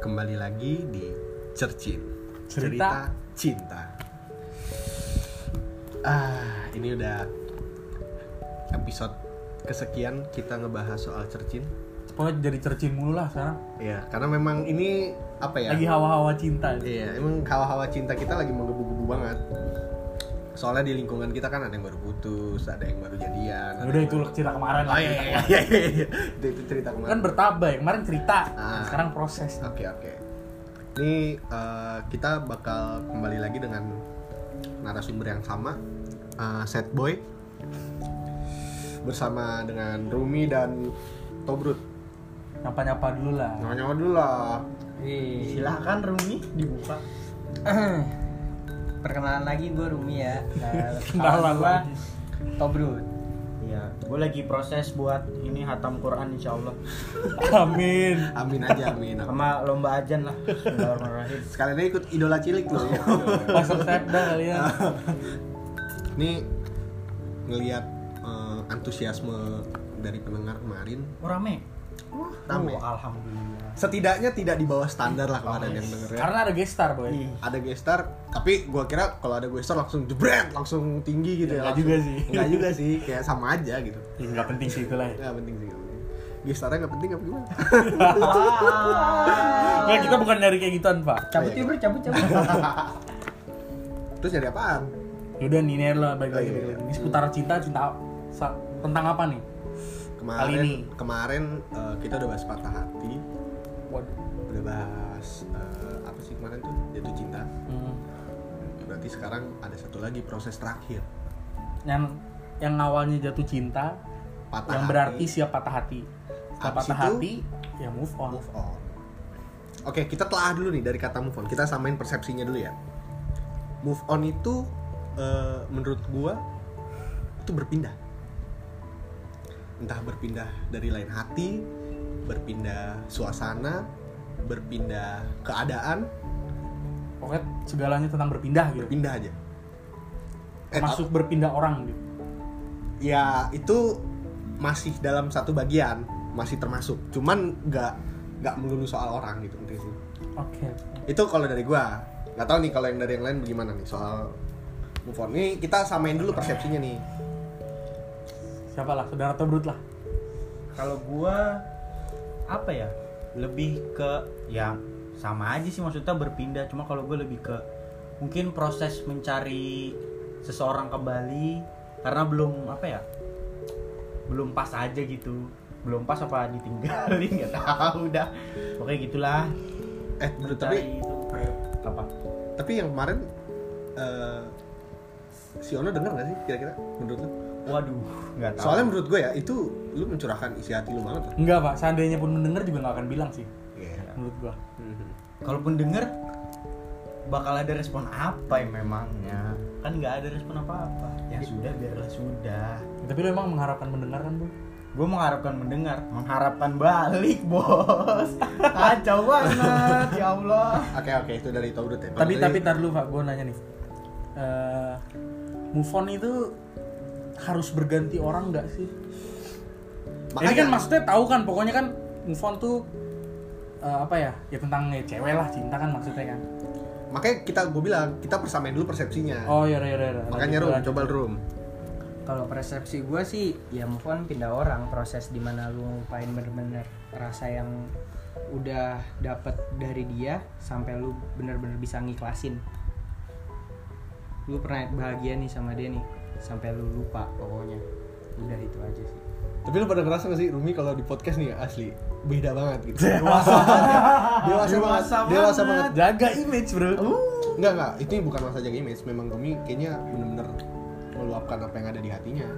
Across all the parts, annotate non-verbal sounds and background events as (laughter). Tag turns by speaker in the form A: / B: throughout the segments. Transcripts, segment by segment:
A: kembali lagi di Cercin
B: Cerita.
A: cinta Ah, ini udah episode kesekian kita ngebahas soal Cercin
B: Pokoknya jadi cercin mulu lah sekarang.
A: Ya, karena memang ini apa ya
B: Lagi hawa-hawa cinta.
A: Iya, emang hawa-hawa cinta kita lagi menggebu-gebu banget Soalnya di lingkungan kita kan ada yang baru putus, ada yang baru jadian ada
B: Udah itu
A: baru-
B: cerita kemarin
A: Oh
B: lah.
A: iya, iya, iya, iya, iya. Itu, itu cerita kemarin
B: Kan bertambah ya. Kemarin cerita,
A: Ah.
B: sekarang proses.
A: Oke oke. Ini eh, kita bakal kembali lagi dengan narasumber yang sama, eh, Set Boy, bersama dengan Rumi dan Tobrut.
B: Nyapa-nyapa dulu lah.
A: Nyawa dulu lah.
C: Silahkan Rumi dibuka. (clears throat)
D: Perkenalan lagi gue Rumi ya. Nah, (laughs)
B: Kenalan
D: gue. Tobrut.
C: Iya, gue lagi proses buat ini hatam Quran insya Allah. (laughs)
B: Amin.
A: Amin aja amin.
C: Sama lomba ajan lah.
A: Sekalian aja ikut idola cilik loh. (laughs) ya.
B: Pasar sepda kalian.
A: Ini ngelihat eh, antusiasme dari pendengar kemarin
C: Oh rame.
A: Rame.
C: Oh, alhamdulillah.
A: Setidaknya tidak di bawah standar lah kemarin yang denger ya.
B: Karena ada gestar, boy.
C: Ih,
A: ada gestar tapi gua kira kalau ada gestar langsung jebret langsung tinggi gitu ya
B: Enggak juga sih.
A: enggak juga sih kayak sama aja gitu
B: Ya, nggak penting sih itulah ya.
A: nggak penting sih gestarnya nggak penting apa gimana (laughs)
B: Nggak, kita bukan nyari kayak gituan, Pak.
D: Cabut ya bro, cabut cabut. (laughs)
A: terus jadi apaan
B: Yaudah nih, nih lah balik
A: Oh,
B: lagi.
A: iya, iya.
B: Ini seputar cinta, cinta tentang apa nih?
A: Kemarin
B: Kali ini.
A: kemarin eh, kita udah bahas patah hati
B: Waduh.
A: udah bahas eh, apa sih kemarin tuh jatuh cinta
B: Hmm.
A: berarti sekarang ada satu lagi proses terakhir
B: Yang yang awalnya jatuh cinta,
A: patah
B: yang
A: hati,
B: berarti siap patah hati. Setelah patah
A: itu,
B: hati, ya move on.
A: move on oke kita telah dulu nih dari kata move on kita samain persepsinya dulu ya move on itu eh, menurut gua itu berpindah entah berpindah dari lain hati berpindah suasana berpindah keadaan.
B: Pokoknya segalanya tentang berpindah gitu.
A: berpindah aja. Eh,
B: Masuk berpindah orang gitu.
A: ya itu masih dalam satu bagian masih termasuk. Cuman nggak nggak melulu soal orang gitu
B: Oke.
A: itu kalau dari gua. Nggak tahu nih kalau yang dari yang lain bagaimana nih soal move on. Ini kita samain dulu persepsinya nih
B: Siapa lah? Saudara Tobrut lah.
C: kalau gua apa ya? Lebih ke ya sama aja sih maksudnya berpindah. Cuma kalau gue lebih ke mungkin proses mencari seseorang kembali karena belum apa ya? Belum pas aja gitu. Belum pas apa ditinggalin (laughs) nggak tahu dah. Oke gitulah.
A: eh bro, tapi
C: itu apa?
A: tapi yang kemarin eh, si Ono denger gak sih kira-kira menurut lu
C: Waduh, nggak tahu.
A: soalnya menurut gue ya itu lu mencurahkan isi hati lu banget
B: Enggak, Pak. Seandainya pun mendengar juga nggak akan bilang sih.
A: Iya.
B: Menurut gua.
C: kalaupun denger bakal ada respon apa ya memangnya kan nggak ada respon apa-apa ya sudah biarlah sudah
B: Tapi lu emang mengharapkan mendengar kan, Bu?
C: gue mengharapkan mendengar mengharapkan balik (laughs) bos kacau banget ya Allah
A: oke oke itu dari Taurut ya
B: Tapi
A: dari-
B: tapi tar dulu, Pak. Gua nanya nih. Eh, move on itu harus berganti orang nggak sih? Ini kan maksudnya tahu kan, pokoknya kan move on tuh eh, apa ya? Ya tentang ya, cewek lah, cinta kan maksudnya kan.
A: makanya kita gue bilang kita persamain dulu persepsinya
B: Oh iya iya iya.
A: makanya Rum coba Rum
D: Kalau persepsi gue sih ya move on pindah orang proses di mana lu ngupain bener-bener rasa yang udah dapet dari dia sampai lu bener-bener bisa ngiklasin lu pernah bahagia nih sama dia nih sampai lu lupa pokoknya udah itu aja sih
A: Tapi lu pada ngerasa gak sih Rumi kalau di podcast nih asli beda banget gitu. (laughs) Dewasa banget. Dewasa, banget. Dewasa banget.
B: Jaga image, Bro.
A: Enggak enggak, itu bukan masa jaga image, memang Rumi kayaknya bener-bener meluapkan apa yang ada di hatinya.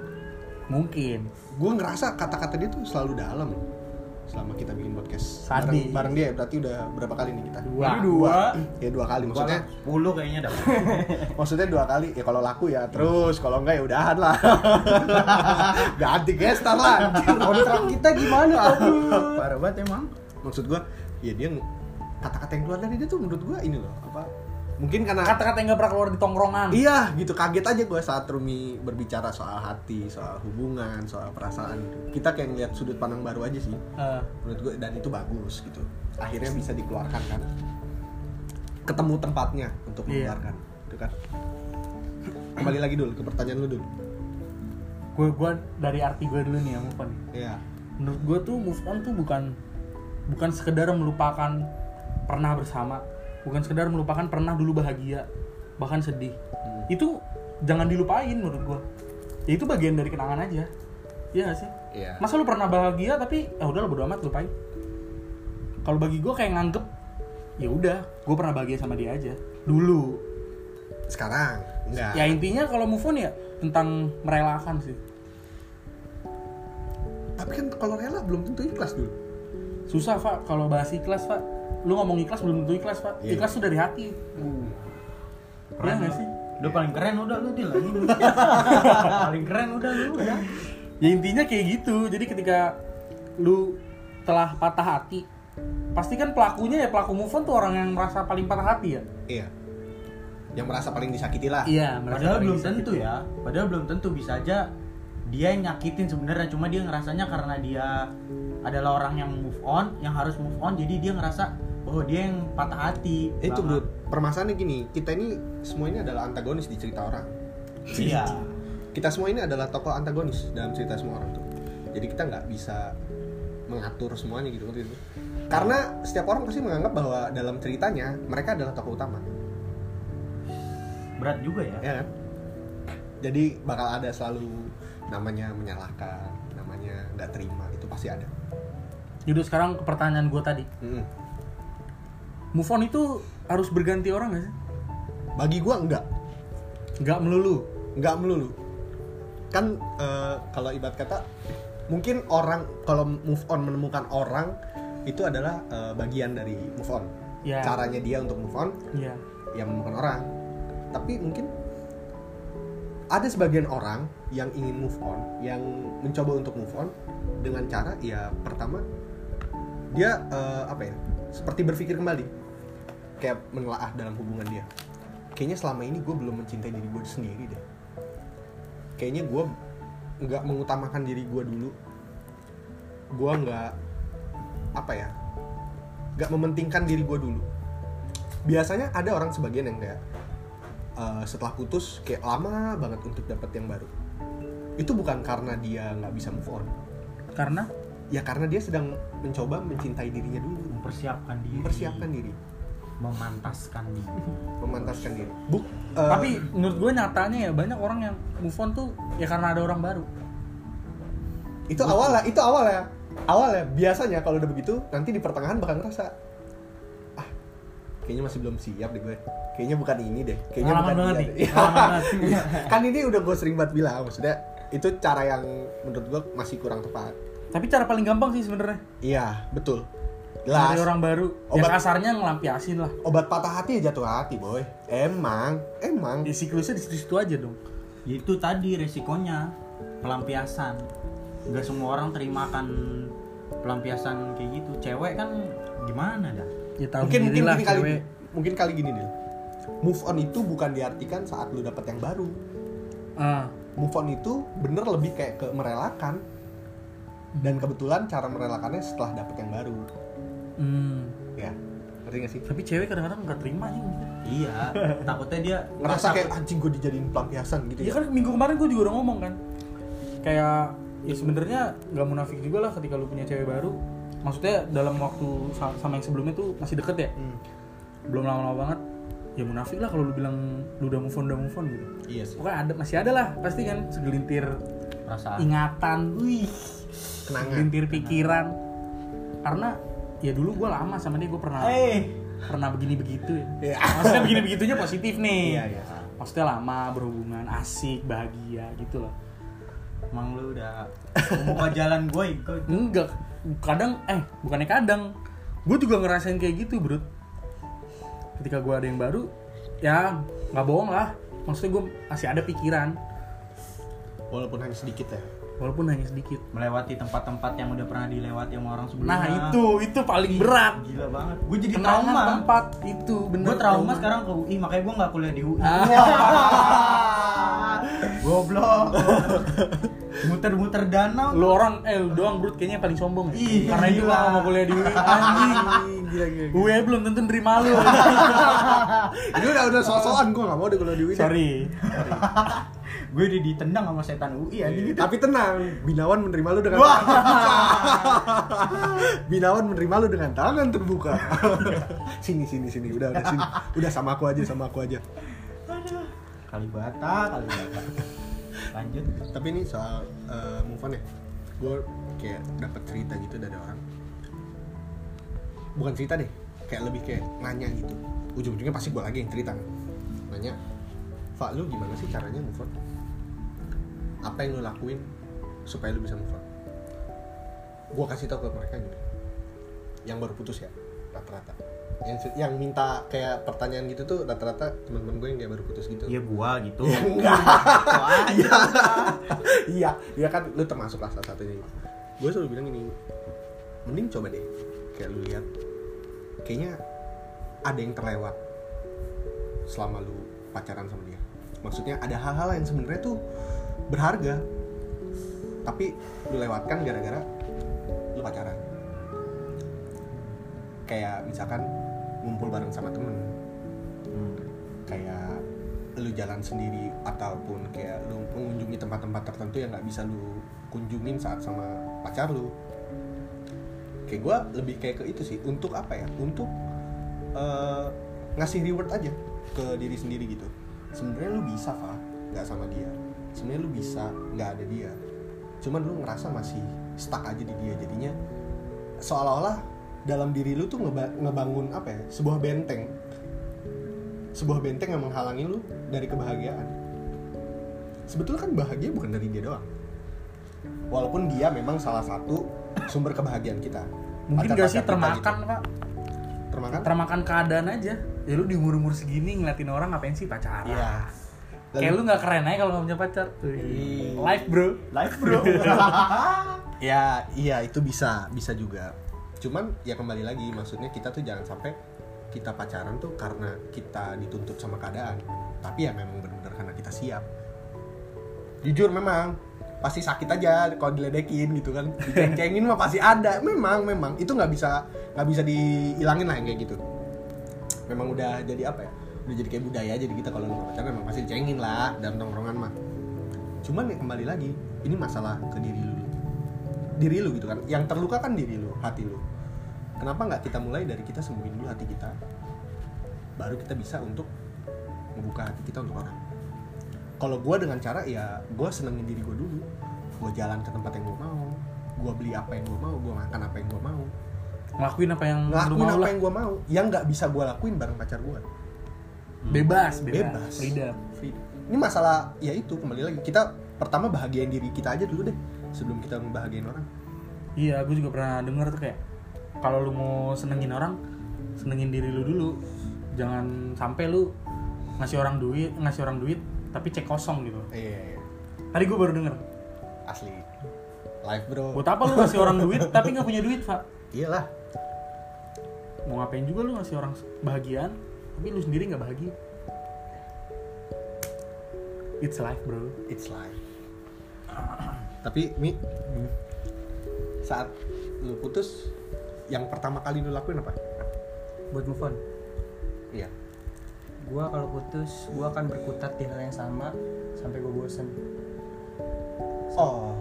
B: Mungkin.
A: Gue ngerasa kata-kata dia tuh selalu dalam loh. Selama kita bikin podcast bareng,
B: Sadis.
A: bareng dia, berarti udah berapa kali nih kita?
B: Dua.
A: Dua. Ya dua kali maksudnya.
C: 10 kayaknya dah (laughs)
A: Maksudnya dua kali ya kalau laku ya terus kalau enggak ya udahan lah. (laughs) Ganti gestar lah.
D: kontrak kita gimana
C: parah banget emang
A: Maksud gua ya dia kata-kata yang keluar dari dia tuh menurut gua ini loh apa mungkin karena
B: kata-kata yang gak pernah keluar di tongkrongan
A: Iya gitu kaget aja gue saat Rumi berbicara soal hati, soal hubungan, soal perasaan. Kita kayak ngeliat sudut pandang baru aja sih.
B: Eh,
A: Menurut gue dan itu bagus gitu. Akhirnya bisa dikeluarkan kan. Ketemu tempatnya untuk
B: Iya.
A: mengeluarkan, itu kan. Kembali lagi dulu ke pertanyaan lu dulu.
B: gue gua dari arti gue dulu nih ya move on
A: Iya.
B: menurut gue tuh move on tuh bukan bukan sekedar melupakan pernah bersama bukan sekedar melupakan pernah dulu bahagia bahkan sedih.
A: Hmm.
B: itu jangan dilupain menurut gue ya itu bagian dari kenangan aja. Iya gak sih?
A: Iya.
B: masa lu pernah bahagia tapi ya udah bodo amat lupain. Kalau bagi gue kayak nganggep ya udah gue pernah bahagia sama dia aja. Dulu.
A: Sekarang? Enggak.
B: ya intinya kalau move on ya tentang merelakan sih.
A: Tapi kan kalau rela belum tentu ikhlas dulu.
B: susah pak kalau bahas ikhlas pak lu ngomong ikhlas belum tentu ikhlas pak
A: Iya.
B: ikhlas tuh dari hati
C: Keren
B: Iya nggak
C: lu.
B: sih?
C: Udah paling keren udah lu dia lagi. (laughs) paling keren udah lu udah.
B: ya intinya kayak gitu jadi ketika lu telah patah hati pasti kan pelakunya ya pelaku move on tuh orang yang merasa paling patah hati ya
A: Iya. Yang merasa paling disakiti lah.
B: iya
C: Padahal belum tentu ya. Padahal belum tentu bisa aja dia yang nyakitin sebenarnya cuma dia ngerasanya karena dia adalah orang yang move on, yang harus move on jadi dia ngerasa bahwa dia yang patah hati.
A: Itu
C: banget.
A: bro, permasalahannya gini, kita ini semua ini adalah antagonis di cerita orang.
C: Iya.
A: Kita semua ini adalah tokoh antagonis dalam cerita semua orang tuh. Jadi kita nggak bisa mengatur semuanya gitu ngerti lu? Karena setiap orang pasti menganggap bahwa dalam ceritanya mereka adalah tokoh utama,
C: Berat juga ya.
A: ya kan? Jadi bakal ada selalu namanya menyalahkan, namanya nggak terima, itu pasti ada.
B: Yaudah sekarang ke pertanyaan gue tadi
A: Mm-mm.
B: Move on itu harus berganti orang gak sih
A: Bagi gua enggak,
B: nggak melulu
A: nggak melulu. Kan eh, kalau ibarat kata mungkin orang kalau move on menemukan orang itu adalah eh, bagian dari move on.
B: Ya.
A: Caranya dia untuk move on
B: iya
A: ya menemukan orang. Tapi mungkin ada sebagian orang yang ingin move on, yang mencoba untuk move on dengan cara ya pertama dia eh, apa ya? Seperti berpikir kembali. Kayak menelaah dalam hubungan dia. Kayaknya selama ini gue belum mencintai diri gue sendiri deh. Kayaknya gue nggak mengutamakan diri gue dulu. Gue nggak apa ya? Nggak mementingkan diri gue dulu. Biasanya ada orang sebagian yang kayak eh, setelah putus kayak lama banget untuk dapat yang baru. Itu bukan karena dia nggak bisa move on,
B: karena
A: ya karena dia sedang mencoba mencintai dirinya dulu,
C: Mempersiapkan diri.
A: mempersiapkan diri,
C: Memantaskan diri.
A: memantaskan diri. Buk, eh,
B: tapi menurut gue nyatanya ya banyak orang yang move on tuh ya karena ada orang baru
A: itu awalnya, itu awalnya, awalnya biasanya kalau udah begitu nanti di pertengahan bakal ngerasa ah kayaknya masih belum siap deh gue. Kayaknya bukan ini deh. Kayaknya
B: Pengalaman
A: bukan
B: banget
A: dia
B: nih, banget. (laughs)
A: kan ini udah gue sering banget bilang maksudnya itu cara yang menurut gue masih kurang tepat.
B: tapi cara paling gampang sih sebenarnya
A: Iya, betul. Jelas.
B: dari orang baru ya
A: Obat-
B: kasarnya ngelampiasin lah
A: Obat patah hati ya jatuh hati, boy. Emang, emang.
B: di siklusnya di situ-situ aja dong
C: Ya itu tadi resikonya pelampiasan. Gak semua orang terimakan pelampiasan kayak gitu. Cewek kan gimana dah?
B: ya tahu
A: mungkin mungkin
B: lah
A: mungkin kali
B: cewek
A: mungkin kali gini deh. Move on itu bukan diartikan saat lu dapet yang baru.
B: Ah,
A: Move on itu bener lebih kayak ke merelakan. Dan kebetulan cara merelakannya setelah dapet yang baru.
B: Hmm.
A: Ya, ngerti gak sih?
B: tapi cewek kadang-kadang nggak terima sih
C: Iya, takutnya dia
A: Ngerasa kayak anjing gue dijadiin pelampiasan gitu
B: ya
A: ya.
B: kan minggu kemarin gue juga udah ngomong kan kayak ya sebenarnya nggak munafik juga lah ketika lu punya cewek baru maksudnya dalam waktu sa- sama yang sebelumnya tuh masih deket ya
A: Hmm,
B: belum lama-lama banget ya munafik lah kalau lu bilang lu udah move on udah move on gitu
A: Iya sih.
B: pokoknya ada masih ada lah pasti kan segelintir
C: perasaan.
B: ingatan wih
A: Kenangan.
B: segelintir pikiran karena ya dulu gue lama sama dia gue pernah
C: Eh,
B: pernah begini begitu ya.
A: Iya.
B: maksudnya begini begitunya positif nih.
A: Iya, iya.
B: maksudnya lama berhubungan asik bahagia gitu loh.
C: Emang lu udah membuka jalan gue ikut.
B: enggak. Kadang eh bukannya kadang. Gue juga ngerasain kayak gitu bro ketika gue ada yang baru ya nggak bohong lah. Maksudnya gue masih ada pikiran.
A: Walaupun hanya sedikit ya
B: walaupun hanya sedikit.
C: Melewati tempat-tempat yang udah pernah dilewati sama orang sebelumnya.
B: Nah itu itu paling berat.
C: Gila banget. Gue jadi
B: Kenangan
C: trauma
B: tempat itu bener.
C: Gue trauma sekarang ke UI makanya gue nggak kuliah di UI.
B: Ah. (laughs)
C: goblok. (laughs) Muter-muter danau.
B: Lu orang eh lu doang brut kayaknya paling sombong. Ya?
C: Ih,
B: karena itu gua nggak mau kuliah di UI. anjing (laughs)
A: gila gila,
B: UI belum tentu nerima lu. (laughs)
A: Ini udah udah sosokan gue gak mau deh kalau di
B: sorry.
C: Gue udah ditendang sama setan UI anjing gitu.
A: tapi tenang Binawan menerima lu dengan
C: Wah. (laughs)
A: Binawan menerima lu dengan tangan terbuka. (laughs) Sini sini sini udah udah sini. Udah sama aku aja sama aku aja.
C: Kalibata Kalibata. Lanjut.
A: Tapi ini soal eh, move on ya. Gue kayak dapat cerita gitu dari orang bukan cerita deh kayak lebih kayak nanya gitu. Ujung-ujungnya pasti gue lagi yang cerita. Nanya Pak lu gimana sih caranya move on? Apa yang lu lakuin supaya lu bisa move on? Gue kasih tau ke mereka gitu yang baru putus ya rata-rata. Yang yang minta kayak pertanyaan gitu tuh rata-rata teman-teman gue yang kayak baru putus gitu.
C: Iya gua gitu.
A: Enggak. (laughs) Iya. Iya iya kan lu termasuk lah salah satunya. Gue selalu bilang ini mending coba deh kayak lu lihat kayaknya ada yang terlewat selama lu pacaran sama dia. Maksudnya ada hal-hal yang sebenarnya tuh berharga tapi lu lewatkan gara-gara lu pacaran. Kayak misalkan ngumpul bareng sama temen.
C: Hmm.
A: kayak lu jalan sendiri ataupun kayak lu mengunjungi tempat-tempat tertentu yang nggak bisa lu kunjungin saat sama pacar lu kayak gue lebih kayak ke itu sih. Untuk apa ya? Untuk eh, ngasih reward aja ke diri sendiri gitu. Sebenarnya lu bisa Fa. Nggak sama dia. Sebenarnya lu bisa nggak ada dia. Cuman lu ngerasa masih stuck aja di dia. Jadinya seolah-olah dalam diri lu tuh ngeba- ngebangun apa ya? Sebuah benteng. Sebuah benteng yang menghalangi lu dari kebahagiaan. Sebetulnya kan bahagia bukan dari dia doang. Walaupun dia memang salah satu sumber kebahagiaan kita
B: mungkin gak sih termakan
A: gitu.
B: pak?
A: Termakan?
B: Termakan keadaan aja. Ya lu di umur umur segini ngeliatin orang ngapain sih? Pacaran.
A: Iya.
B: Kayak lu nggak keren aja kalau nggak punya pacar.
A: Iya.
B: live bro.
C: Live bro. (laughs)
A: Ya iya itu bisa bisa juga. Cuman ya kembali lagi maksudnya kita tuh jangan sampai kita pacaran tuh karena kita dituntut sama keadaan. Tapi ya memang benar-benar karena kita siap. Jujur memang pasti sakit aja kalau diledekin gitu kan. Diceng-cengin mah pasti ada. Memang memang. Itu nggak bisa nggak bisa dihilangin lah kayak gitu. Memang udah jadi apa ya? Udah jadi kayak budaya jadi kita kalau nggak pacaran memang pasti dicengin lah dalam tongkrongan mah. Cuman ya kembali lagi ini masalah ke diri lu diri lu gitu kan. Yang terluka kan diri lu hati lu. Kenapa nggak kita mulai dari kita sembuhin dulu hati kita? Baru kita bisa untuk membuka hati kita untuk orang kalau gue dengan cara ya gue senengin diri gue dulu. Gue jalan ke tempat yang gue mau. Gue beli apa yang gue mau gue makan apa yang gue mau.
B: Ngelakuin apa yang
A: ngelakuin apa
B: lah.
A: yang gue mau. Yang nggak bisa gue lakuin bareng pacar gue
B: bebas bebas,
A: Bebas.
B: freedom.
A: Ini masalah ya itu kembali lagi. Kita pertama bahagiain diri kita aja dulu deh sebelum kita ngebahagiain orang.
B: Iya gue juga pernah denger tuh kayak kalau lu mau senengin orang senengin diri lu dulu. Jangan sampai lu ngasih orang duit ngasih orang duit tapi cek kosong gitu.
A: Iya
B: tadi gue baru denger.
A: Asli. Live bro.
B: Buat apa lu ngasih orang duit tapi nggak punya duit pak
A: iyalah.
B: Mau ngapain juga lu ngasih orang bahagiaan tapi lu sendiri nggak bahagia? It's life bro.
A: It's life. Tapi mi saat lu putus yang pertama kali lu lakuin apa?
D: Buat move on.
A: Iya
D: gua kalau putus gua akan berkutat di hal yang sama sampai gua bosen.
A: Oh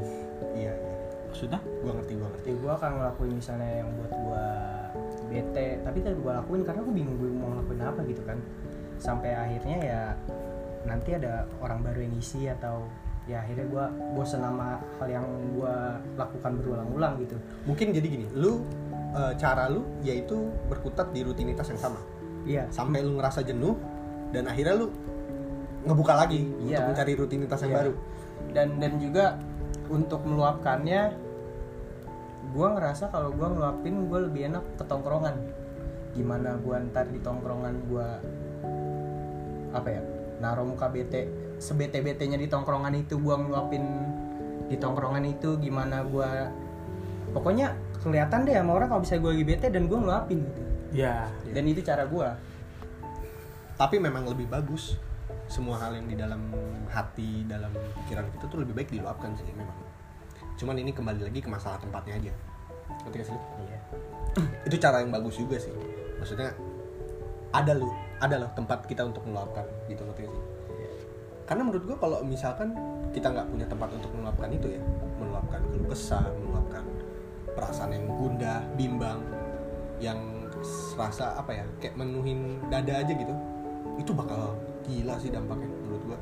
A: iya iya.
C: Maksudnya?
A: Gua ngerti gua ngerti.
D: Ya gua akan ngelakuin misalnya yang buat gua bete tapi tidak gua lakuin karena gua bingung gua mau ngelakuin apa gitu kan. Sampai akhirnya ya nanti ada orang baru yang isi atau ya akhirnya gua bosen sama hal yang gua lakukan berulang-ulang gitu.
A: Mungkin jadi gini lu eh, cara lu yaitu berkutat di rutinitas yang sama.
D: Iya.
A: Sampai lu ngerasa jenuh dan akhirnya lu ngebuka lagi
D: Iya.
A: untuk mencari rutinitas yang
D: Iya.
A: baru.
D: Dan dan juga untuk meluapkannya gua ngerasa kalau gua ngeluapin gua lebih enak ke tongkrongan gimana gua ntar di tongkrongan gua apa ya naruh muka bete sebete-betenya di tongkrongan itu gue ngeluapin di tongkrongan itu gimana gue pokoknya kelihatan deh sama orang kalau bisa gue lagi bete dan gue ngeluapin gitu.
B: Ya
D: dan itu cara gue
A: tapi memang lebih bagus. Semua hal yang di dalam hati dalam pikiran kita tuh lebih baik diluapkan sih memang. Cuman ini kembali lagi ke masalah tempatnya aja. Gak sih
D: iya. (clears throat)
A: Itu cara yang bagus juga sih. Maksudnya ada lu ada loh tempat kita untuk meluapkan gitu ngerti gak sih? Karena menurut gua kalau misalkan kita nggak punya tempat untuk meluapkan itu ya meluapkan keluh kesah meluapkan perasaan yang gundah bimbang yang rasa apa ya kayak menuhin dada aja gitu itu bakal gila sih dampaknya menurut gua.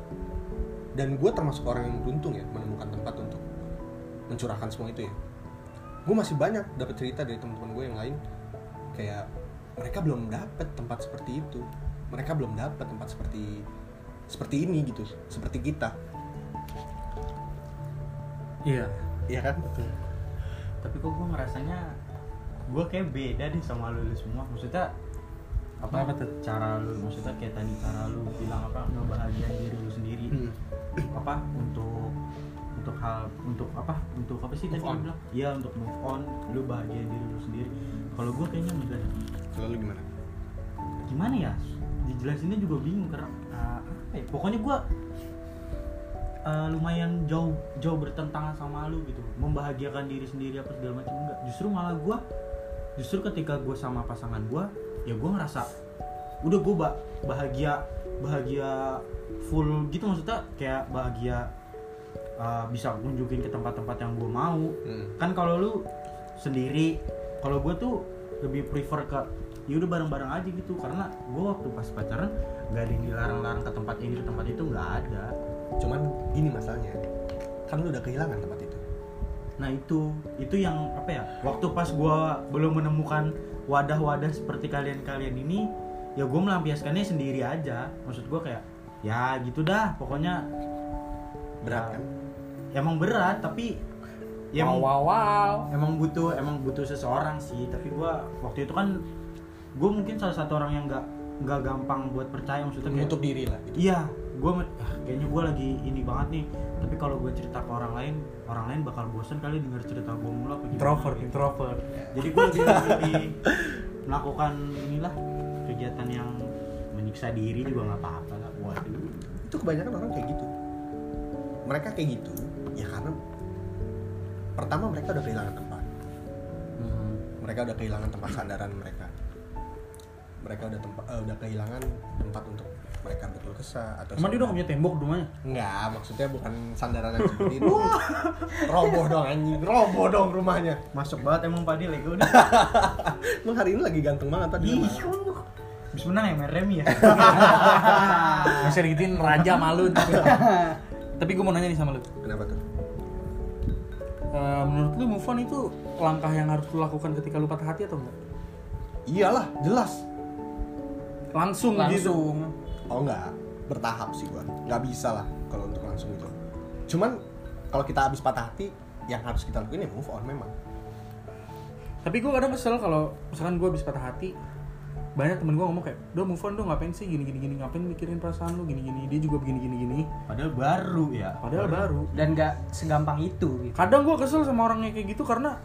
A: Dan gue termasuk orang yang beruntung ya menemukan tempat untuk mencurahkan semua itu ya. Gue masih banyak dapat cerita dari teman-teman gue yang lain. Kayak mereka belum dapat tempat seperti itu. Mereka belum dapat tempat seperti seperti ini gitu seperti kita.
B: Iya.
A: Iya kan?
C: Tapi kok gue ngerasanya gue kayak beda deh sama lu, lu semua. Maksudnya apa,
B: Apa tuh?
C: cara lu maksudnya kayak tadi cara lu bilang apa ngebahagiain diri lu sendiri.
A: Hmm.
C: apa untuk untuk hal untuk apa untuk apa sih tadi
A: Move on.
C: lu bilang? Iya untuk move on lu bahagiain diri lu sendiri. Kalau gue kayaknya enggak
A: kalau lu gimana?
C: Gimana ya? Dijelasinnya juga bingung karena uh, apa ya? Pokoknya gue uh, lumayan jauh jauh bertentangan sama lu gitu. Membahagiakan diri sendiri apa segala macam enggak. Justru malah gue justru ketika gue sama pasangan gue ya gue ngerasa udah gue bahagia bahagia full gitu maksudnya kayak bahagia uh, bisa kunjungin ke tempat-tempat yang gue mau.
A: Hmm.
C: kan kalau lu sendiri kalau gue tuh lebih prefer ke ya udah bareng-bareng aja gitu. Karena gue waktu pas pacaran nggak ada yang dilarang-larang ke tempat ini ke tempat itu nggak ada.
A: Cuman gini masalahnya kan lu udah kehilangan tempat itu.
C: Nah itu itu yang apa ya waktu pas gue belum menemukan wadah-wadah seperti kalian-kalian ini ya gue melampiaskannya sendiri aja. Maksud gue kayak ya gitu dah pokoknya.
A: Berat
C: ya,
A: kan?
C: emang berat tapi ya
B: wow
C: emang-
B: wow wow
C: emang butuh emang butuh seseorang sih. Tapi gua waktu itu kan gue mungkin salah satu orang yang nggak nggak gampang buat percaya maksudnya kayak
A: menutup diri lah gitu.
C: Iya gue kayaknya gue lagi ini banget nih. Tapi kalau gue cerita ke orang lain orang lain bakal bosan kali denger cerita gue mulu apa
B: introvert
C: gitu.
B: introvert.
C: Jadi gue lebih, lebih melakukan inilah kegiatan yang menyiksa diri juga nggak apa-apa lah waduh
A: itu kebanyakan orang kayak gitu. Mereka kayak gitu ya karena pertama mereka udah kehilangan tempat. Mereka udah kehilangan tempat sandaran mereka. Mereka udah tempat eh, udah kehilangan tempat untuk mereka betul kesah atau
B: emang dia udah punya tembok di rumahnya?
A: Enggak, maksudnya bukan sandaran yang seperti itu. roboh dong anjing, roboh dong rumahnya.
C: masuk banget emang Pak Dil gue udah
A: Emang hari ini lagi ganteng banget tadi.
C: Ih, Habis menang ya main remi ya? (laughs)
B: Masih digituin raja malu. (laughs) Tapi gue mau nanya nih sama lu.
A: Kenapa tuh?
B: Eh, menurut lu move on itu langkah yang harus lu lakukan ketika lu patah hati atau enggak?
A: Iyalah, jelas.
B: langsung, gitu.
D: langsung
A: Oh enggak, bertahap sih gua. Enggak bisa lah kalau untuk langsung itu. Cuman kalau kita habis patah hati, yang harus kita lakuin ya move on memang.
B: tapi gue kadang kesel kalau misalkan gue habis patah hati banyak temen gue ngomong kayak udah move on dong ngapain sih gini gini gini ngapain mikirin perasaan lu gini gini dia juga begini gini gini.
C: Padahal baru ya.
B: Padahal baru.
D: dan gak segampang itu gitu.
B: Kadang gue kesel sama orang yang kayak gitu karena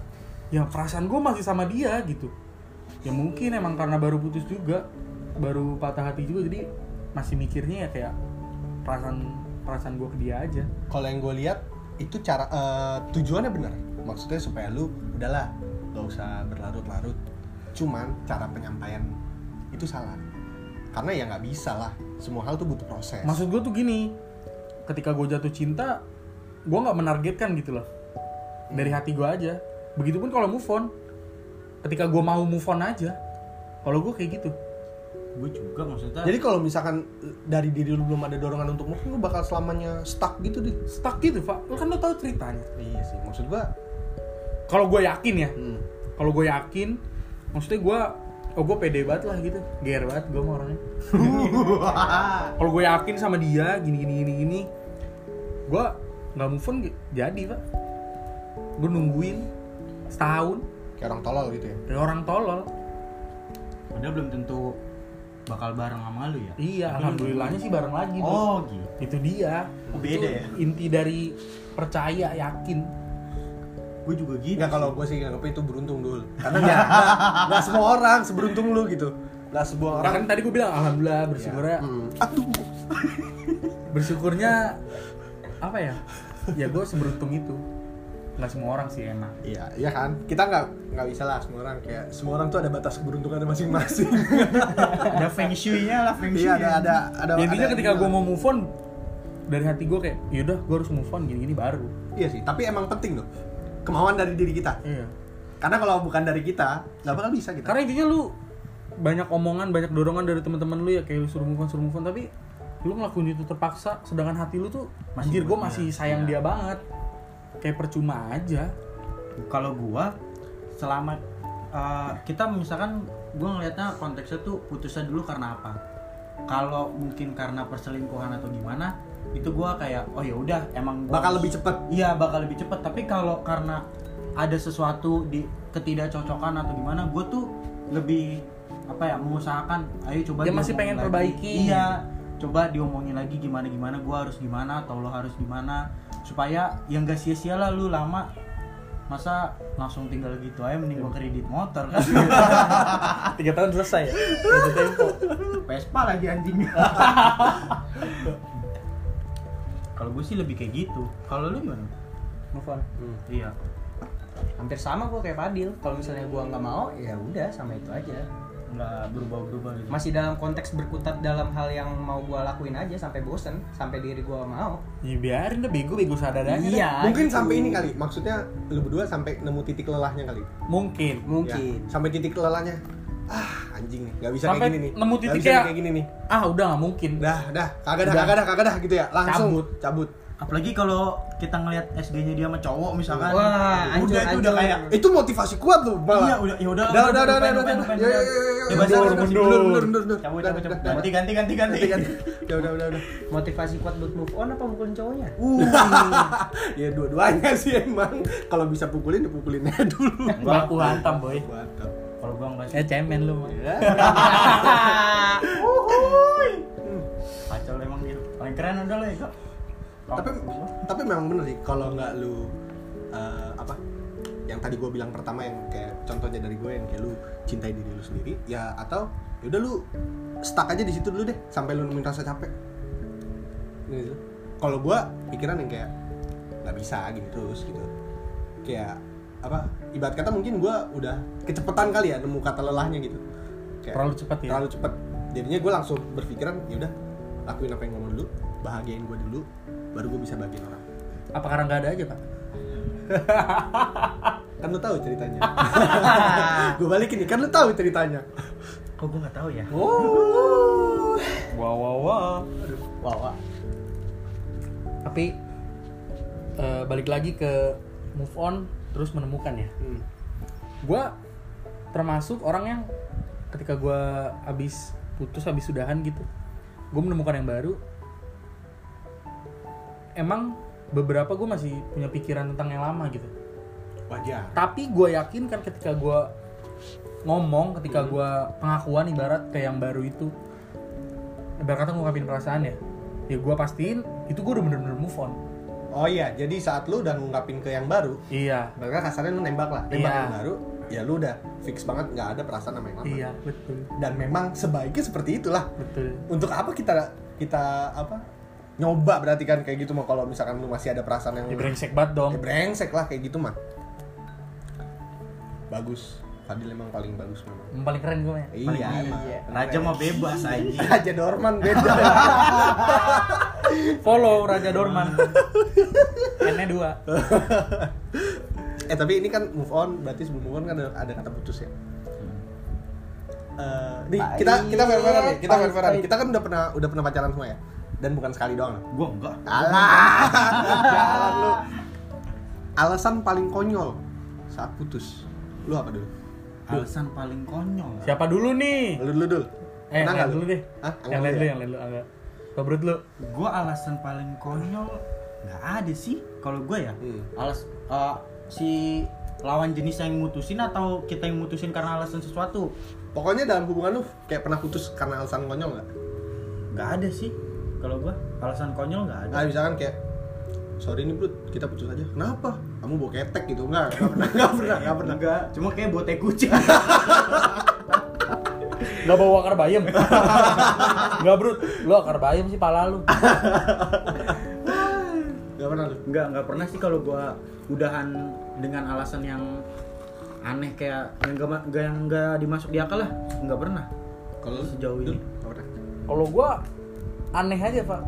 B: ya perasaan gue masih sama dia gitu. Ya mungkin emang karena baru putus juga baru patah hati juga jadi masih mikirnya ya kayak perasaan perasaan gue ke dia aja
A: Kalau yang gue lihat itu cara eh, tujuannya benar. Maksudnya supaya lu udahlah gak usah berlarut-larut. Cuman cara penyampaian itu salah. Karena ya nggak bisa lah. Semua hal tuh butuh proses.
B: maksud gue tuh gini ketika gue jatuh cinta gue nggak menargetkan gitu loh dari hati gue aja begitupun kalau move on ketika gue mau move on aja kalau gue kayak gitu
C: gue juga maksudnya
A: Jadi kalau misalkan dari diri lu belum ada dorongan untuk move, on, lu bakal selamanya stuck gitu deh.
B: stuck gitu pak lu kan lo tahu ceritanya
A: Iya sih, maksud gua.
B: kalau gue yakin ya
A: Hmm.
B: kalau gue yakin maksudnya gue oh gue pede banget lah gitu ger banget gue orangnya (laughs) kalau gue yakin sama dia gini gini gini gini gue nggak move on jadi pak gue nungguin setahun
A: Kayak orang tolol gitu ya.
B: dari orang tolol
C: padahal belum tentu bakal bareng sama lu ya
B: Iya,
C: Tapi
B: alhamdulillahnya sih bareng lagi. Bro.
C: oh gitu
B: Itu dia.
C: Oh, beda
B: Itu
C: ya?
B: Inti dari percaya, yakin.
C: gue juga gitu
A: Enggak kalau gue sih nganggapnya itu beruntung dulu. Karena nggak nggak- nggak semua orang seberuntung lu gitu. Nggak semua
B: Ya
A: orang.
B: kan tadi gue bilang alhamdulillah bersyukurnya
A: Hmm. Aduh.
B: bersyukurnya apa ya? Ya gue seberuntung itu. Nggak semua orang sih emang.
A: Iya, iya kan. Kita nggak nggak bisa lah semua orang kayak semua orang tuh ada batas keberuntungannya masing-masing. (laughs)
C: ada feng shui-nya lah feng shui
A: Iya ada ada ada.
B: Ya, intinya
A: ada-
B: ketika gue mau move on dari hati gue kayak yaudah gue harus move on gini-gini baru.
A: Iya sih, tapi emang penting loh. Kemauan dari diri kita.
B: Iya.
A: Karena kalau bukan dari kita, nggak bakal bisa kita.
B: Karena intinya lu banyak omongan, banyak dorongan dari teman-teman lu ya kayak lu suruh move on, suruh move on tapi lu ngelakuin itu terpaksa sedangkan hati lu tuh
C: Masih
B: anjir gue masih sayang
C: Iya.
B: dia banget. Kayak percuma aja.
C: kalau gua selama uh, kita misalkan gua ngelihatnya konteksnya tuh putusnya dulu karena apa kalau mungkin karena perselingkuhan atau gimana itu gua kayak oh ya udah emang gua
A: bakal
C: harus-
A: lebih cepet.
C: iya bakal lebih cepet tapi kalau karena ada sesuatu di ketidakcocokan atau gimana gue tuh lebih apa ya mengusahakan ayo coba
B: Dia masih pengen
C: lagi.
B: perbaiki.
C: iya coba diomongin lagi gimana gimana gue harus gimana atau lo harus gimana supaya yang gak sia-sia lah lu lama. Masa langsung tinggal gitu aja mending gue kredit motor. Kan (laughs)
B: Tiga tahun selesai ya. Udah tempo.
C: Vespa lagi anjing. (laughs) Kalau gue sih lebih kayak gitu. Kalau lu gimana?
D: Move on.
C: Iya.
D: Hampir sama gue kayak Fadil. Kalau misalnya gue nggak mau ya udah sama itu aja
C: nggak berubah-berubah gitu
D: masih dalam konteks berkutat dalam hal yang mau gue lakuin aja sampai bosen sampai diri gue mau
B: Ya biarin deh bego bego sadar aja. deh.
D: Iya.
A: Mungkin
D: gitu.
A: sampai ini kali. Maksudnya lu berdua sampai nemu titik lelahnya kali.
B: Mungkin.
D: mungkin
A: Ya, sampai titik lelahnya. Ah, anjing nih. Gak bisa
B: Sampai
A: kayak gini nih.
B: nemu
A: Nggak
B: titik kayak-
A: kayak gini nih.
B: Ah udah nggak mungkin.
A: Dah, dah. Kagak dah, kagak dah, kagak dah gitu ya. Langsung
B: Cabut.
A: cabut.
C: Apalagi kalau kita ngelihat SG-nya dia sama cowok misalkan
D: Wah,
C: udah
D: hancur,
C: itu udah kayak
A: Itu motivasi kuat tuh, malah.
C: iya udah ya udah
A: Udah, udah, udah, udah, udah, Ya, ya, ya, ya.
C: Ya,
A: Mundur, mundur,
C: mundur.
A: mundur,
C: cabut
A: Udah,
C: cabut cabut
A: udah,
C: ganti ganti ganti ganti
A: Ganti. Udah, udah, udah, udah.
D: motivasi kuat buat move on apa mukulin cowoknya
A: ya dua-duanya sih emang. Kalau bisa pukulin, ya pukulin aja dulu.
B: Baku hantam boy.
C: Kalau gua enggak
B: Ya
C: sih
B: cemen lu mah.
C: kacau emang gitu paling keren udah lah ya
A: tapi tapi memang bener sih kalau nggak lu eh, apa yang tadi gue bilang pertama yang kayak contohnya dari gue yang kayak lu cintai diri lu sendiri ya atau ya udah lu stuck aja di situ dulu deh sampai lu nemuin rasa capek. Gitu kalau gue pikiran yang kayak nggak bisa gini terus gitu. Kayak apa ibarat kata mungkin gue udah kecepatan kali ya nemu kata lelahnya gitu. Kayak
B: Terlalu cepat ya.
A: terlalu cepet. Jadinya gue langsung berpikiran ya udah lakuin apa yang gue mau dulu bahagiain gue dulu baru gue bisa bagiin orang
B: Apa karena nggak ada aja pak? (laughs)
A: kan lu tahu ceritanya (laughs) gue balikin nih kan lu tahu ceritanya
C: kok gua nggak tahu ya
B: Oh. Wow wow wow.
A: wah wah
B: Tapi eh, balik lagi ke move on terus menemukan ya.
A: hmm.
B: Gua termasuk orang yang ketika gua habis putus habis sudahan gitu, gue menemukan yang baru. Emang beberapa gue masih punya pikiran tentang yang lama gitu.
A: wajar.
B: Tapi gue yakin kan ketika gue ngomong ketika gue pengakuan ibarat kayak yang baru itu ibarat kata ngungkapin perasaan ya ya gue pastiin itu gue udah bener-bener move on.
A: Oh iya jadi saat lu udah ngungkapin ke yang baru
B: iya.
A: berarti kasarnya lu nembak lah. Nembak
B: Iya.
A: yang baru ya lu udah fix banget nggak ada perasaan sama yang lama.
B: Iya betul.
A: Dan memang sebaiknya seperti itulah.
B: Betul.
A: Untuk apa kita kita apa nyoba berarti kan kayak gitu mah kalau misalkan lu masih ada perasaan yang
B: ya brengsek banget dong.
A: Ya brengsek lah kayak gitu mah bagus. Fadil emang paling bagus memang.
B: Yang paling keren gue ya
A: iya emang
C: raja mah bebas aja
A: Raja Dorman beda (laughs)
B: follow Raja Dorman. N nya dua. (laughs)
A: Eh tapi ini kan move on. Berarti sebelum move on kan ada, ada kata putus ya? Eh, nih kita kita fair fairan nih. Kita fair nih. Kita kan udah pernah udah pernah pacaran semua ya dan bukan sekali doang.
C: Gua enggak.
A: Alah. Jalan (laughs) lu alasan paling konyol saat putus. Lu apa dulu?
C: Alasan paling konyol.
B: Siapa dulu nih?
A: Lu dulu dulu
B: eh yang lain
A: lu?
B: dulu deh.
A: Hah?
B: yang lain
A: dulu ya?
B: yang lain dulu agak. Kabrut lu.
C: Gue alasan paling konyol nggak ada sih kalau gue ya.
A: Hmm.
C: alas eh, si lawan jenis yang mutusin atau kita yang mutusin karena alasan sesuatu.
A: Pokoknya dalam hubungan lu kayak pernah putus karena alasan konyol nggak?
C: Nggak ada sih kalau gua alasan konyol nggak ada.
A: Nah misalkan kayak sorry nih bro kita putus aja. Kenapa? Kamu bawa ketek gitu. Nggak nggak pernah nggak pernah nggak pernah.
C: Enggak cuma kayak buat teh kucing. (laughs)
B: Gak bawa akar bayam. (laughs) Gak bro, lu akar bayam sih pala lu.
A: nggak pernah lu?
C: Nggak nggak pernah sih kalau gua udahan dengan alasan yang aneh kayak yang nggak nggak yang nggak dimasuk di akal lah. Nggak pernah.
A: Kalau
C: Sejauh ini.
A: nggak pernah?
B: Kalau gua aneh aja pak,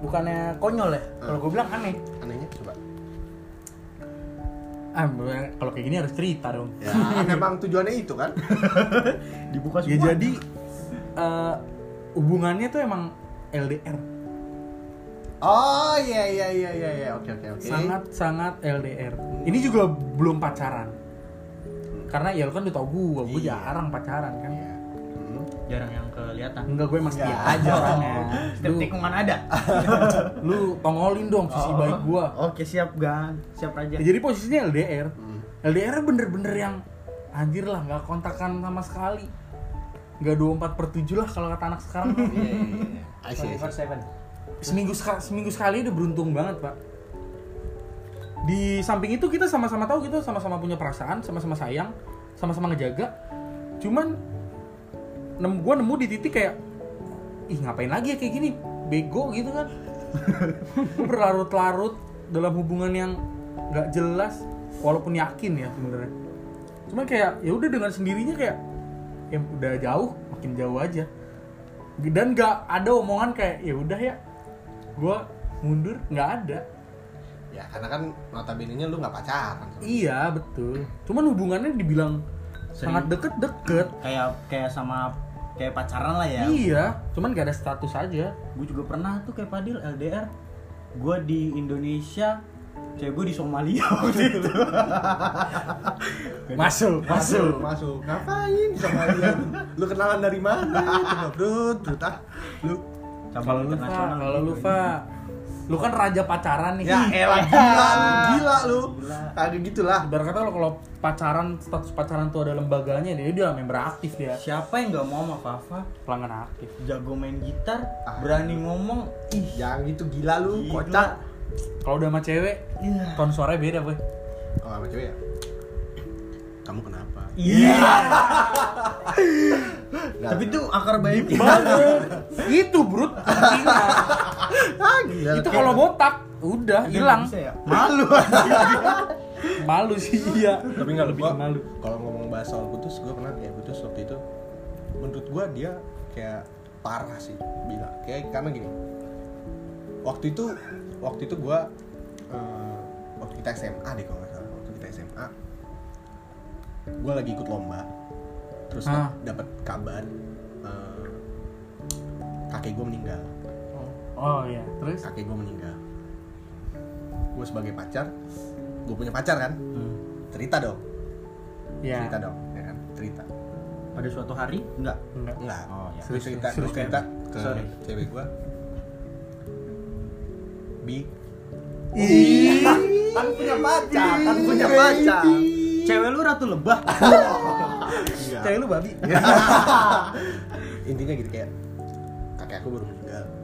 B: bukannya konyol ya. Kalau gua bilang aneh.
A: anehnya coba
B: Ah, kalau kayak gini harus cerita dong.
A: ya memang tujuannya itu kan (laughs)
C: dibuka
B: Ya jadi eh, hubungannya tuh emang LDR.
A: oh iya iya iya iya iya oke oke oke
B: Sangat sangat LDR. Ini juga belum pacaran. Karena ya lu kan udah tau gua, gua
A: Iya.
B: jarang pacaran kan.
A: Iya.
C: Jarang yang kelihatan
B: Enggak gue emang setia
A: Enggak.
B: aja (laughs) orangnya.
C: setiap tikungan ada (laughs)
B: lu tongolin dong sisi baik gua.
C: oke siap gan siap aja
B: Ya, jadi posisinya LDR.
A: Hmm.
B: LDR bener-bener yang anjir lah nggak kontakan sama sekali. Nggak 24 per 7 lah kalau kata anak sekarang. (laughs)
A: Iya, iya, iya. I see, I see.
D: 24/7.
B: seminggu sekali, seminggu sekali udah beruntung banget pak. Di samping itu kita sama-sama tahu kita sama-sama punya perasaan, sama-sama sayang, sama-sama ngejaga. Cuman nem gue nemu di titik kayak ih ngapain lagi ya kayak gini? Bego gitu kan. (laughs) Berlarut-larut dalam hubungan yang nggak jelas walaupun yakin ya sebenarnya. Cuman kayak ya udah dengan sendirinya kayak ya udah jauh makin jauh aja. Dan nggak ada omongan kayak ya udah ya gue mundur nggak ada.
A: Ya karena kan notabene nya lu nggak pacaran
B: iya betul. Cuman hubungannya dibilang
C: Sering.
B: sangat deket-deket.
C: Kayak kayak sama kayak pacaran lah ya.
B: Iya cuman gak ada status aja.
C: Gue juga pernah tuh kayak Padil LDR gue di Indonesia cewek gue di Somalia (laughs) waktu itu. (laughs)
B: Masuk
A: masuk. Masuk ngapain sama dia lu kenalan dari mana coba bro? Bro ah lu
B: kalau lu
C: internasional
B: kalau lu
C: gitu.
B: Fa, lu kan raja pacaran nih.
A: Ya
B: Ih,
A: elah gila lu gila. lu. Kagak gitulah.
B: Ibarat kata lo kalau pacaran status pacaran tuh ada lembaganya dia dia member aktif dia.
C: Siapa yang nggak mau sama Fafa?
B: Pelanggan aktif.
C: Jago main gitar
A: Ah.
C: berani ngomong ih.
A: Yang itu gila lu
C: Gila.
A: kocak.
B: Kalau udah sama cewek
C: Iya.
B: ton suaranya beda boy.
A: Kalau sama cewek ya? Kamu kenapa?
C: Iya.
A: Nggak,
C: tapi tuh akar baik
B: banget (laughs) itu brut
A: ah gila
B: itu kalau botak udah hilang.
C: ya? malu. (laughs)
B: Malu sih iya.
A: Tapi nggak
B: lebih malu.
A: kalau ngomong bahas soal putus gue pernah kayak putus waktu itu. Menurut gue dia kayak parah sih bilang kayak karena gini. Waktu itu waktu itu gue waktu kita SMA deh kalau nggak salah. Waktu kita SMA gue lagi ikut lomba. Terus
B: Ah.
A: dapat kabar eh, kakek gue meninggal
B: oh iya. Terus?
A: Kakek gue meninggal. Gue sebagai pacar gue punya pacar kan? Cerita dong.
B: Ya
A: cerita dong ya kan? Cerita.
C: Pada suatu hari? Enggak.
B: Enggak.
A: Enggak.
C: Oh, ya.
A: Terus cerita terus cerita ke
C: Sorry.
A: cewek gua. Bi
B: Ih.
A: kan punya pacar kan punya pacar.
C: Cewek lu ratu lebah. (laughs)
B: Cewek lu babi.
A: Intinya gitu kayak kakek aku baru meninggal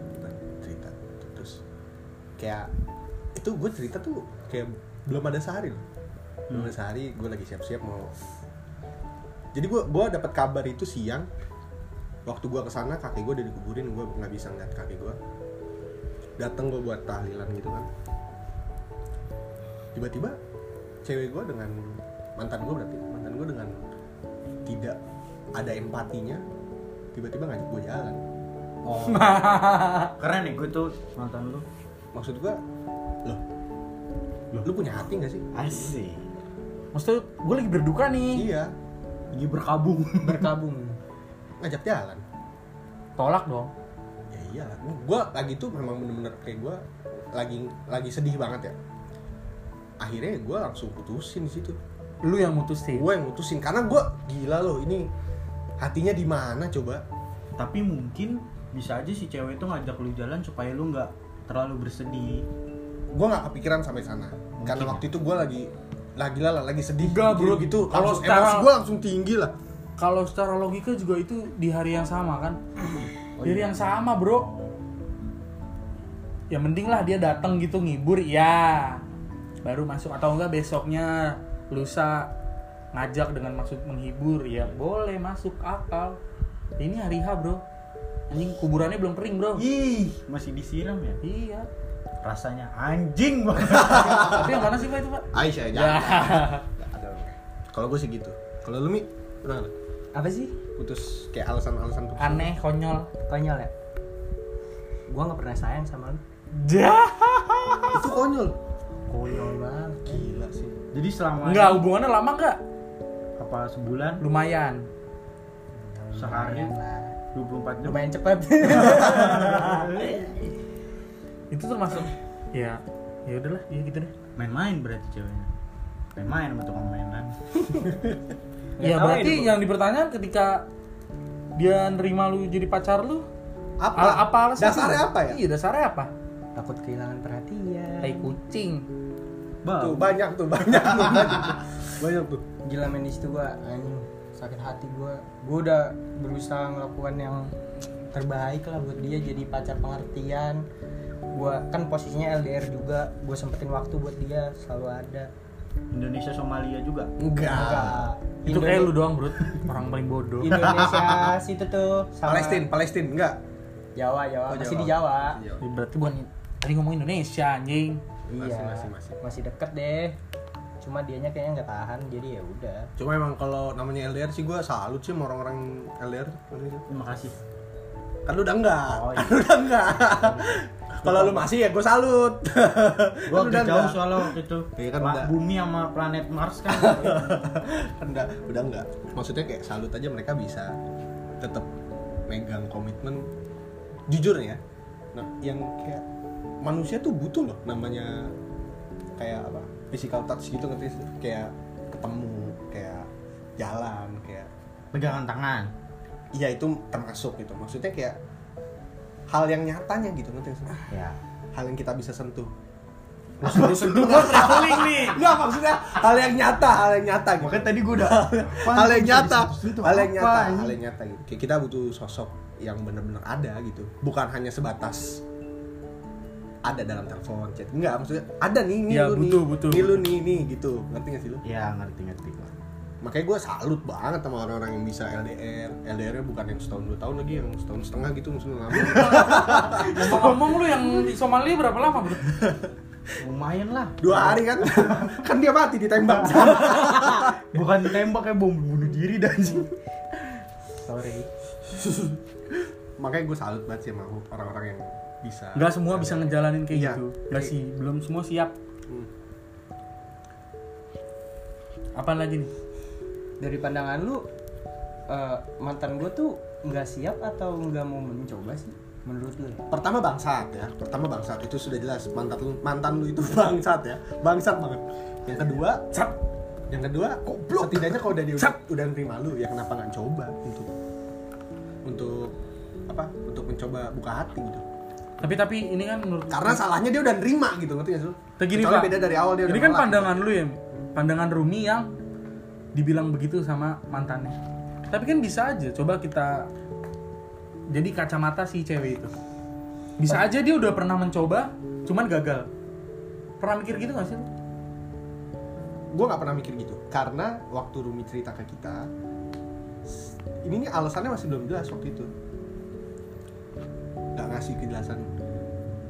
A: kayak itu gue cerita tuh kayak belum ada sehari loh. Belum ada sehari gue lagi siap-siap mau. Jadi gue gua dapat kabar itu siang waktu gue ke sana kakek gue udah dikuburin gue nggak bisa ngeliat kakek gue datang gue buat tahlilan gitu kan. Tiba-tiba cewek gue dengan mantan gue berarti mantan gue dengan tidak ada empatinya tiba-tiba ngajak gue jalan.
C: Oh. (laughs) Keren nih gue tuh nonton lu
A: maksud gue loh lu punya hati gak sih?
C: Asik.
B: Maksudnya gue lagi berduka nih.
A: Iya.
C: Lagi berkabung.
B: Berkabung.
A: Ngajak jalan.
B: Tolak dong.
A: Ya iyalah. Gue lagi tuh memang bener-bener kayak gue lagi lagi sedih banget ya. Akhirnya gue langsung putusin di situ.
B: Lu yang mutusin?
A: Gue yang mutusin. Karena gue gila loh ini hatinya di mana coba?
C: Tapi mungkin bisa aja si cewek itu ngajak lu jalan supaya lu nggak terlalu bersedih.
A: Gue nggak kepikiran sampai sana. Karena
C: ya.
A: waktu itu gue lagi lagi lah lagi sedih.
B: Enggak, bro.
A: gitu
B: Kalau
A: kalau
B: secara-
A: emosi gue langsung tinggi lah.
B: Kalau secara logika juga itu di hari yang sama kan?
C: Oh,
B: di hari
C: iya.
B: yang sama bro. Ya mending lah dia datang gitu ngibur ya baru masuk atau enggak besoknya lusa ngajak dengan maksud menghibur ya boleh masuk akal. Ini hari H bro anjing kuburannya belum kering bro.
C: Ih, masih disiram ya?
B: iya.
C: Rasanya anjing banget. (laughs)
B: tapi yang mana sih pak itu pak?
A: Aisyah
B: ya
A: aja. (laughs) Ada kalau gue sih gitu. Kalau lu mi? Nggak?
D: Apa sih?
A: Putus kayak alasan-alasan putus.
B: Aneh konyol.
D: Konyol ya? Gua nggak pernah sayang sama lu.
A: Itu konyol.
D: Konyol banget.
A: Gila sih.
C: Jadi selama
B: enggak hubungannya lama enggak
C: apa sebulan,
B: lumayan.
C: Sehari,
D: Lumayan lah
C: 24 jam.
D: lumayan cepet. (laughs)
B: Itu termasuk ya ya udahlah ya gitu deh.
C: Main-main berarti ceweknya. Main-main sama tukang mainan. (laughs)
B: Ya berarti
D: ya,
B: yang dipertanyakan ketika dia nerima lu jadi pacar lu
A: apa?
B: Al- apa alasan
A: dasarnya apa ya?
B: Iya dasarnya apa?
D: Takut kehilangan perhatian.
B: Tai kucing.
A: Tuh
C: Bau.
A: banyak tuh banyak. Tuh banyak, (laughs) tuh.
D: Gila men di situ gua anjing sakit hati gua. Gua udah berusaha ngelakukan yang terbaik lah buat dia jadi pacar pengertian. Gua kan posisinya LDR juga gua sempetin waktu buat dia selalu ada.
C: Indonesia Somalia juga.
A: enggak.
D: Enggak
B: itu kayak lu doang bro. Orang paling bodoh.
D: Indonesia situ tuh sama
A: Palestina Palestina enggak?
D: Jawa Jawa
A: Oh,
D: masih
A: Jawa.
D: di Jawa.
A: Iya.
B: Ya, berarti bukan tadi ngomong Indonesia anjing.
D: Iya
A: Masih, masih, masih.
D: deket deh cuma dianya kayaknya nggak tahan jadi ya udah
A: cuma emang kalau namanya LDR sih gue salut sih sama orang-orang LDR
C: Terima kasih.
A: kan lu udah enggak
C: Oh, iya.
A: kan (laughs) lu udah enggak (laughs) kalau lu masih ya gue salut (laughs)
C: Gua
A: Kan udah
C: jauh
A: enggak.
C: soalnya waktu itu.
A: Iya kan
C: Ma-
A: udah.
C: Bumi sama planet Mars kan.
A: kan udah udah enggak maksudnya kayak salut aja mereka bisa tetap megang komitmen jujur ya nah yang kayak manusia tuh butuh loh namanya kayak apa physical touch gitu ngerti sih? Kayak ketemu kayak jalan kayak
C: Pegangan tangan.
A: iya itu termasuk gitu. Maksudnya kayak hal yang nyatanya gitu ngerti sih?
C: Ya.
A: hal yang kita bisa sentuh.
B: Sentuh sentuh. gua traveling nih. (laughs)
A: Enggak maksudnya hal yang nyata, hal yang nyata gitu.
C: Makanya tadi gua udah
A: hal yang nyata, hal yang nyata, hal yang nyata gitu. Kayak kita butuh sosok yang benar-benar ada gitu, bukan hanya sebatas ada dalam telepon chat. Enggak, maksudnya ada nih, nih
B: Ya,
A: lu
B: butuh,
A: nih,
B: butuh,
A: nih lu nih, nih gitu. Ngerti gak sih lu?
C: Ya ngerti ngerti gua.
A: Makanya gue salut banget sama orang-orang yang bisa LDR. LDR-nya bukan yang setahun dua tahun lagi, yang setahun setengah gitu maksudnya lama. (laughs)
B: ngomong-ngomong lu yang di Somalia berapa lama bro
C: Lumayan lah.
A: Dua hari kan? (laughs) kan dia mati ditembak. (laughs)
C: Bukan tembak kayak bom bunuh diri dan sih.
D: sorry
A: Makanya gue salut banget sih sama orang-orang yang bisa.
B: nggak semua bisa ngejalanin kayak
A: Iya.
B: gitu nggak sih belum semua siap
A: Hmm.
B: apa lagi nih
D: dari pandangan lu eh, mantan gue tuh nggak siap atau nggak mau mencoba sih menurut lu ya?
A: pertama bangsat ya pertama bangsat itu sudah jelas mantan lu mantan lu itu (laughs) bangsat ya bangsat banget yang kedua
B: Sat.
A: yang kedua setidaknya kalau udah dia udah, udah nerima lu ya kenapa nggak coba untuk untuk apa untuk mencoba buka hati gitu
B: tapi tapi ini kan menurut
A: karena salahnya dia udah nerima gitu ngerti gak sih? Kecuali
B: Pak.
A: beda dari awal dia
B: ini kan pandangan lu ya pandangan Rumi yang dibilang begitu sama mantannya. Tapi kan bisa aja coba kita jadi kacamata si cewek itu. Bisa aja dia udah pernah mencoba cuman gagal. Pernah mikir gitu gak sih?
A: Gue nggak pernah mikir gitu. Karena waktu Rumi cerita ke kita ini nih alasannya masih belum jelas waktu itu nggak ngasih kejelasan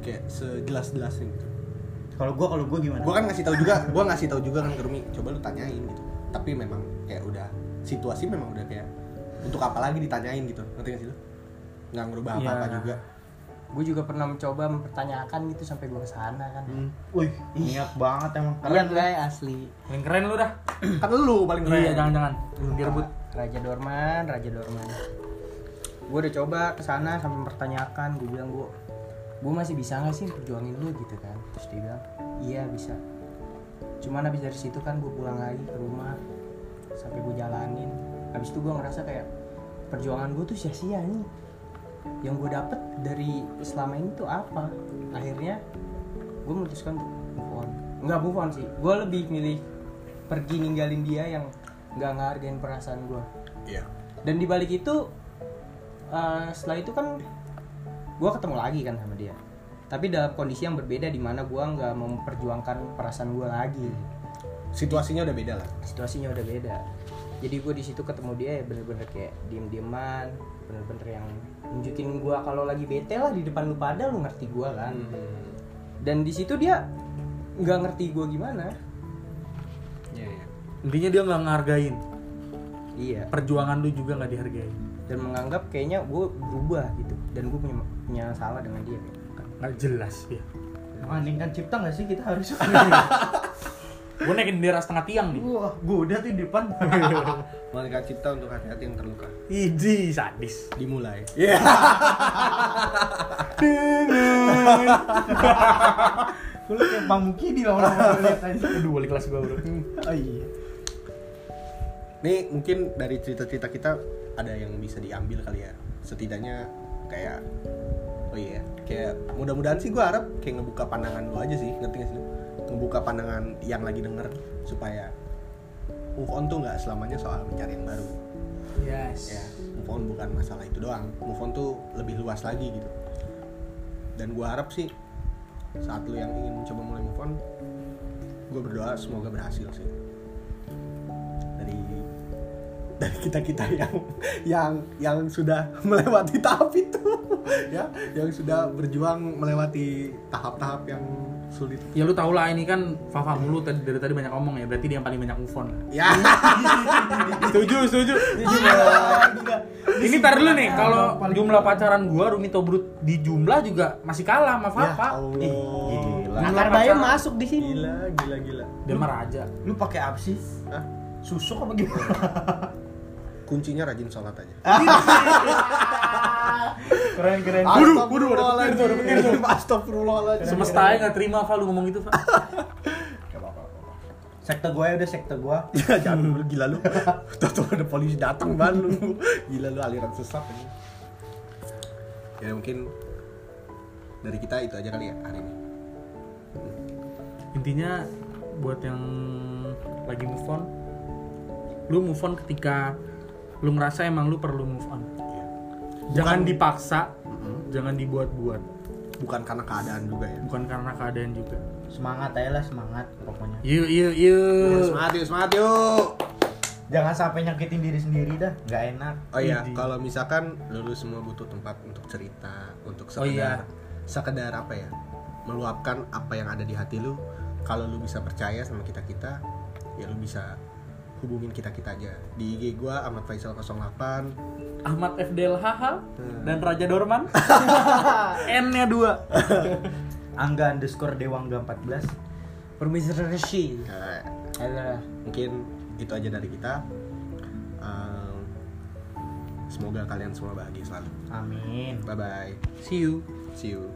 A: kayak sejelas-jelasnya gitu
C: Kalau gua kalau gua gimana?
A: gue kan ngasih tahu juga gue ngasih tahu juga kan ke Rumi coba lu tanyain gitu. Tapi memang kayak udah situasi memang udah kayak untuk apa lagi ditanyain? gitu. Ngerti gak sih lu? Nggak ngerubah
B: Iya.
A: apa-apa juga.
D: Gue juga pernah mencoba mempertanyakan gitu sampai gue ke sana kan.
A: Hmm.
C: Wih, niat banget emang.
D: keren gue asli.
B: Paling keren lu dah.
A: Kan lu paling keren.
B: Iya jangan jangan belum direbut.
D: Raja Dorman Raja Dorman gue udah coba ke sana sampai mempertanyakan gue bilang gue gue masih bisa nggak sih perjuangin lu? Gitu kan. Terus dia bilang iya bisa. Cuman habis dari situ kan gue pulang lagi ke rumah sampai gue jalanin. Habis itu gue ngerasa kayak perjuangan gue tuh sia-sia nih. Yang gue dapet dari selama ini tuh apa? Akhirnya gue memutuskan untuk move on. Nggak move on sih gue lebih milih pergi ninggalin dia yang nggak ngehargain perasaan gue
A: iya.
D: Dan di balik itu eh, setelah itu kan gue ketemu lagi kan sama dia. Tapi dalam kondisi yang berbeda di mana gue nggak memperjuangkan perasaan gue lagi.
A: Situasinya udah beda lah.
D: Situasinya udah beda. Jadi gue di situ ketemu dia ya bener-bener kayak diem dieman bener-bener yang nunjukin gue kalau lagi bete lah di depan lu pada lu ngerti gue kan.
A: Hmm.
D: dan di situ dia nggak ngerti gue gimana.
A: Iya iya.
B: Intinya dia nggak ngehargain.
D: Iya.
B: Perjuangan lu juga nggak dihargain
D: dan menganggap kayaknya gue berubah gitu. Dan gue punya punya salah dengan dia.
B: Nggak jelas ya
C: Mengandingkan cipta nggak sih kita harus? (laughs)
B: gue naikin bendera setengah tiang nih.
C: Wah, gue udah tuh di depan. (laughs)
A: Malaikat cipta untuk hati-hati yang terluka.
B: Iji sadis.
A: Dimulai. Iya. (laughs)
C: Gue kayak Bang Mukidi lama-lama lihat aja.
B: aduh wali kelas gue bro.
C: Oh iya.
A: Nih mungkin dari cerita-cerita kita ada yang bisa diambil kali ya. Setidaknya kayak oh iya, kayak mudah-mudahan sih gue harap kayak ngebuka pandangan lu aja sih, ngerti gak sih? Ngebuka pandangan yang lagi denger supaya move on tuh nggak selamanya soal mencari yang baru.
B: yes
A: Ya, move on bukan masalah itu doang. Move on tuh lebih luas lagi gitu. Dan gue harap sih saat lu yang ingin mencoba mulai move on, gue berdoa semoga berhasil sih dari kita kita yang yang yang sudah melewati tahap itu ya. Yang sudah berjuang melewati tahap-tahap yang sulit.
B: Ya lu tau lah ini kan Fafa mulu tadi dari tadi banyak ngomong ya berarti dia yang paling banyak move on.
A: Ya. (laughs)
B: Setuju setuju. Ini tar dulu nih kalau jumlah pacaran gua Rumi Tobrut di jumlah juga masih kalah sama
A: ya
B: Fafa.
A: Allah.
C: Gila.
D: Akar
B: pacaran.
D: bayam masuk di sini.
A: Gila gila gila.
B: Dia mah raja.
C: Lu pakai apa sih?
A: Hah?
C: Susuk apa gimana? (laughs)
A: kuncinya rajin sholat aja. (laughs)
C: Keren keren.
B: Waduh, waduh, ada petir tuh, ada petir tuh. (laughs)
A: Astagfirullahaladzim
B: semesta aja nggak terima Fa lu ngomong gitu Fa (laughs)
C: Sekte gue udah sekte gue.
A: ya jangan lu gila lu. Tahu ada polisi datang ban lu. Gila lu aliran sesat ini ya mungkin dari kita itu aja kali ya hari ini.
B: Intinya buat yang lagi move on lu move on ketika lu ngerasa emang lu perlu move on jangan
A: Bukan-
B: dipaksa
A: Mm-mm.
B: jangan dibuat-buat
A: bukan karena keadaan juga ya
B: bukan karena keadaan juga
C: Semangat aja lah semangat pokoknya.
B: yuk yuk
A: Yuk,
B: yuk
A: semangat yuk semangat yuk
C: Jangan sampai nyakitin diri sendiri dah, nggak enak.
A: oh iya kalau misalkan lu semua butuh tempat untuk cerita untuk
B: Oh iya.
A: sekedar sekedar apa ya meluapkan apa yang ada di hati lu kalau lu bisa percaya sama kita kita ya lu bisa hubungin kita kita aja. Di IG gua Ahmad Faisal 08
B: Ahmad FDLHH dan Raja Dorman. (laughs) N-nya dua. (laughs)
C: Angga underscore Dewangga 14
D: permisi
A: Nah,
D: adalah
A: mungkin itu aja dari kita. Um, semoga kalian semua bahagia selalu.
C: Amin.
A: Bye bye
B: see you.
A: See you